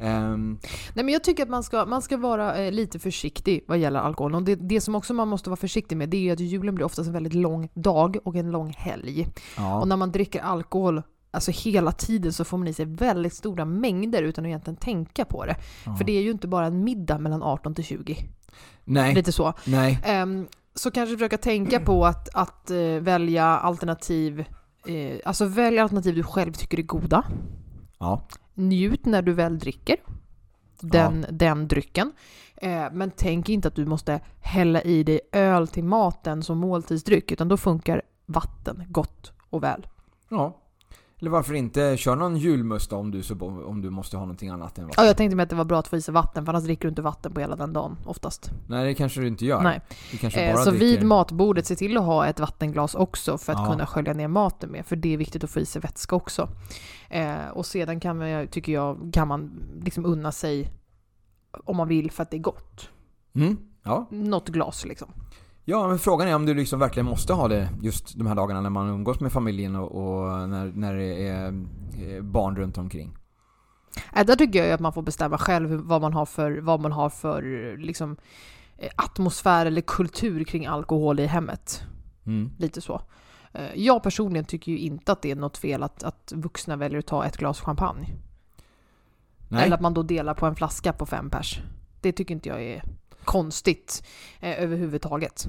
Ehm, Nej, men jag tycker att man ska, man ska vara eh, lite försiktig vad gäller alkohol. Och det, det som också man måste vara försiktig med det är att julen blir oftast en väldigt lång dag och en lång helg. ja. Och när man dricker alkohol Alltså hela tiden så får man i sig väldigt stora mängder utan att egentligen tänka på det. Ja. För det är ju inte bara en middag mellan 18 till 20. Nej, Lite så. nej. Ehm, så kanske försöka tänka på att, att eh, välja alternativ, eh, alltså välj alternativ du själv tycker är goda. Ja. Njut när du väl dricker den, den drycken. Eh, men tänk inte att du måste hälla i dig öl till maten som måltidsdryck, utan då funkar vatten gott och väl. ja. Eller varför inte köra någon julmust om du, så, om du måste ha någonting annat än Ja, vatten? jag tänkte mig att det var bra att få i sig vatten, för annars dricker du inte vatten på hela den dagen oftast. Nej, det kanske du inte gör. Nej. Eh, så dricker... vid matbordet, se till att ha ett vattenglas också för att Ja. kunna skölja ner maten med, för det är viktigt att få i sig vätska också. Eh, och sedan kan man, tycker jag, kan man liksom unna sig om man vill för att det är gott. Mm. Ja. Något glas liksom. Ja, men frågan är om du liksom verkligen måste ha det just de här dagarna när man umgås med familjen och, och när, när det är eh, barn runt omkring. Äh, där tycker jag ju att man får bestämma själv vad man har för, vad man har för liksom, eh, atmosfär eller kultur kring alkohol i hemmet. Mm. Lite så. Eh, Jag personligen tycker ju inte att det är något fel att, att vuxna väljer att ta ett glas champagne. Nej. Eller att man då delar på en flaska på fem pers. Det tycker inte jag är konstigt eh, överhuvudtaget.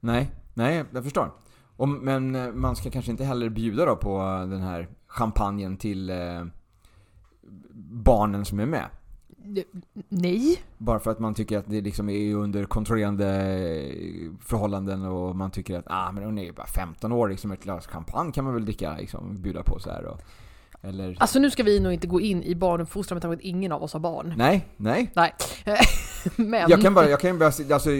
Nej, nej, jag förstår. Och, men eh, man ska kanske inte heller bjuda då på den här champagnen till eh, barnen som är med. Nej. Bara för att man tycker att det liksom är under kontrollerande eh, förhållanden och man tycker att ah, men hon är ju bara 15 år, liksom ett glas champagne kan man väl dricka, liksom, bjuda på så här och, Eller? Alltså nu ska vi nog inte gå in i barnuppfostran med tanke på att ingen av oss har barn. Nej, nej. Nej. <laughs> Men... Jag kan bara, jag kan bara, alltså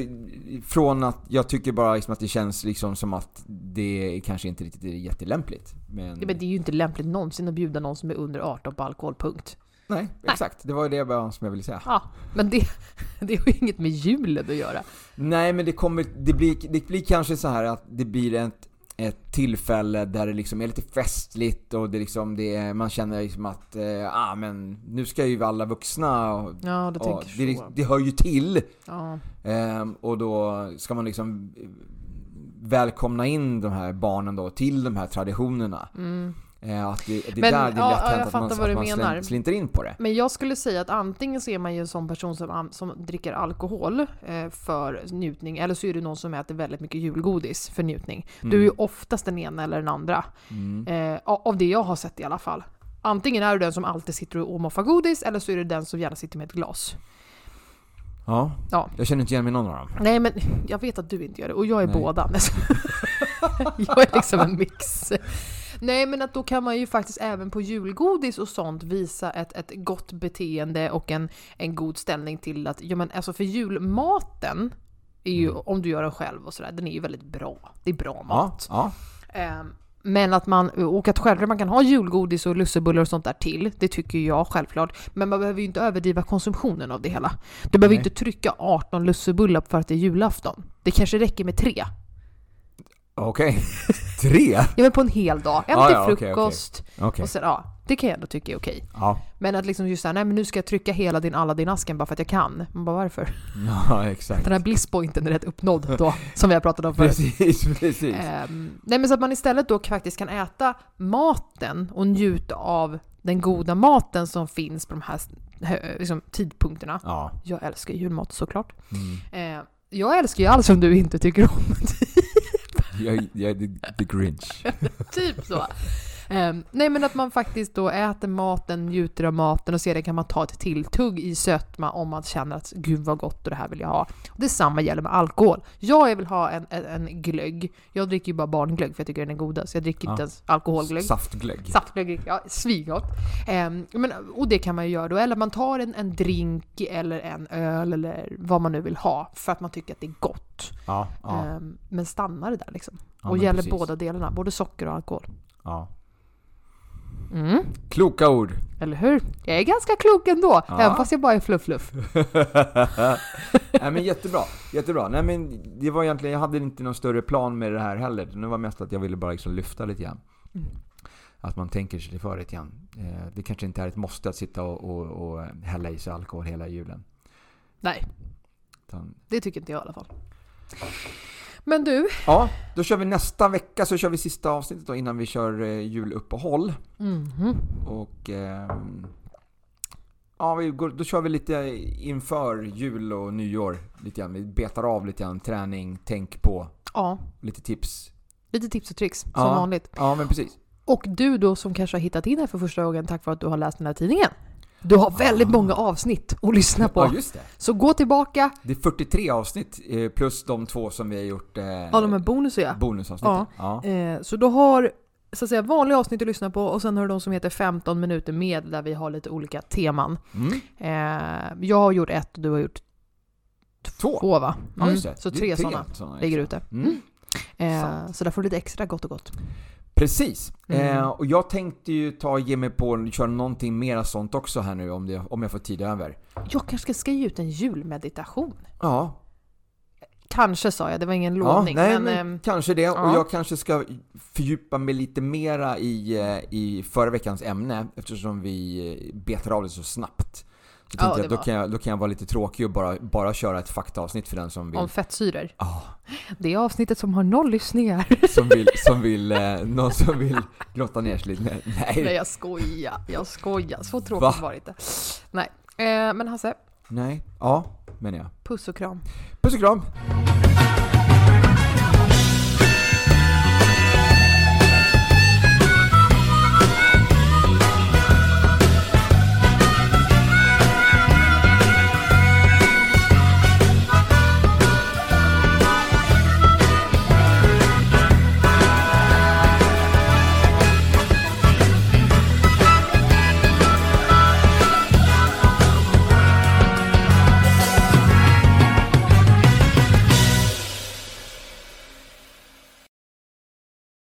från att jag tycker bara liksom att det känns liksom som att det kanske inte riktigt är jättelämpligt. Men, Ja, men det är ju inte lämpligt någonsin att bjuda någon som är under 18 på alkohol, punkt. nej, exakt. Det var det bara som jag ville säga. Ja, men det, <laughs> det har ju inget med julen att göra. Nej, men det kommer, det blir, det blir kanske så här att det blir ett, ett tillfälle där det liksom är lite festligt och det liksom, det är, man känner liksom att, eh, ah men nu ska ju alla vuxna och, Ja, du och det, så. det hör ju till. Ja. Ehm, och då ska man liksom välkomna in de här barnen då till de här traditionerna. Mm. Eh, att det, det är Men, där det är ja, lätt hänt att man, att man menar. slin- slinter in på det. Men jag skulle säga att antingen så är man ju en sån person som, som dricker alkohol eh, för njutning, eller så är du någon som äter väldigt mycket julgodis för njutning. Du är ju oftast den ena eller den andra. Mm. Eh, av det jag har sett i alla fall. Antingen är du den som alltid sitter och moffar godis, eller så är du den som gärna sitter med ett glas. Ja, Ja. jag känner inte igen mig någon av dem. Nej men jag vet att du inte gör det, och jag är Nej. båda. <laughs> jag är liksom en mix. Nej men att då kan man ju faktiskt även på julgodis och sånt visa ett, ett gott beteende och en, en god ställning till att, ja men alltså för julmaten är ju, Mm. om du gör den själv och sådär, den är ju väldigt bra. Det är bra Ja, mat. ja. Ehm, Men att man, och att självklart man kan ha julgodis och lussebullar och sånt där till, det tycker jag självklart. Men man behöver ju inte överdriva konsumtionen av det hela. Du behöver ju Nej. inte trycka 18 lussebullar för att det är julafton. Det kanske räcker med tre. Okej. Tre? Ja men på en hel dag. En Ja, till ja, frukost Okej. och sen, ja. det kan jag ändå tycka är okej. Ja, Men att liksom just såhär, nej men nu ska jag trycka hela din Aladdin-asken bara för att jag kan. Man bara varför? ja exakt. Den här blisspointen är rätt uppnådd då, <laughs> som vi har pratat om förut. Precis, precis. Ehm, nej men så att man istället då faktiskt kan äta maten och njuta av den goda maten som finns på de här liksom, tidpunkterna. Ja. Jag älskar julmat såklart. Mm. Eh, jag älskar ju allt som du inte tycker om. <laughs> Jag, jag är the, the Grinch. <laughs> typ så. Ehm, nej men att man faktiskt då äter maten, njuter av maten och sedan kan man ta ett tilltugg i sötma om man känner att gud vad gott och det här vill jag ha. Och detsamma gäller med alkohol. Jag vill ha en, en, en glögg. Jag dricker ju bara barnglögg för jag tycker den är godast. Jag dricker Ja. inte ens alkoholglögg. Saftglögg. Saftglögg, ja svingott. Ehm, men, och det kan man ju göra då. Eller man tar en, en drink eller en öl eller vad man nu vill ha för att man tycker att det är gott. Ja, ja, Ehm, men stannar det där liksom. och gäller precis. båda delarna, både socker och alkohol. Ja. Mm. Kloka ord. Eller hur? Jag är ganska klok ändå, Ja. även fast jag bara är fluff-fluff. <laughs> Nej men jättebra, jättebra. Nej men det var egentligen, jag hade inte någon större plan med det här heller. Det var mest att jag ville bara liksom lyfta lite grann. Mm. Att man tänker sig för lite grann. Eh, Det kanske inte är ett måste att sitta och, och, och hälla i sig alkohol hela julen. Nej, Utan, det tycker inte jag i alla fall. Men du, ja, då kör vi nästa vecka så kör vi sista avsnittet då innan vi kör eh, juluppehåll. mhm. Och ehm, ja, vi går, då kör vi lite inför jul och nyår. Lite grann. Vi betar av lite grann träning, tänk på, ja, lite tips. lite tips och tricks som Ja. vanligt. Ja, men precis. Och du då som kanske har hittat in här för första gången tack vare att du har läst den här tidningen. Du har väldigt många avsnitt att lyssna på. Ja, just det. Så gå tillbaka, Det är 43 avsnitt eh, plus de två som vi har gjort eh, ja de är bonusiga. bonusavsnitten. Ja. Eh, så du har så att säga vanliga avsnitt att lyssna på och sen har du de som heter 15 minuter med där vi har lite olika teman. Mm. Eh, jag har gjort ett och du har gjort Två. två va? Ja, just det. Så tre sådana ligger ute. Mm. Eh, så där får du lite extra gott och gott. Precis. Mm. Eh, och jag tänkte ju ta och ge mig på och köra någonting mera sånt också här nu om, det, om jag får tid över. Jag kanske ska skriva ut en julmeditation. Ja, Kanske sa jag, det var ingen ja lovning. nej, men, men, ehm, kanske det. ja. Och jag kanske ska fördjupa mig lite mera i, eh, i förra veckans ämne eftersom vi eh, betar av det så snabbt. Så Ja, jag, då, var- kan jag, då kan jag vara lite tråkig och bara, bara köra ett faktaavsnitt för den som vill. om fettsyror. Ja, Det är avsnittet som har noll lyssningar. <laughs> som vill, som vill, eh, någon som vill grotta ner sig lite. <laughs> Nej, Nej jag skojar, jag skojar. Så Va? tråkigt var det inte. Nej. Eh, men Hasse, nej. Ja, menar jag. puss och kram. Puss och kram!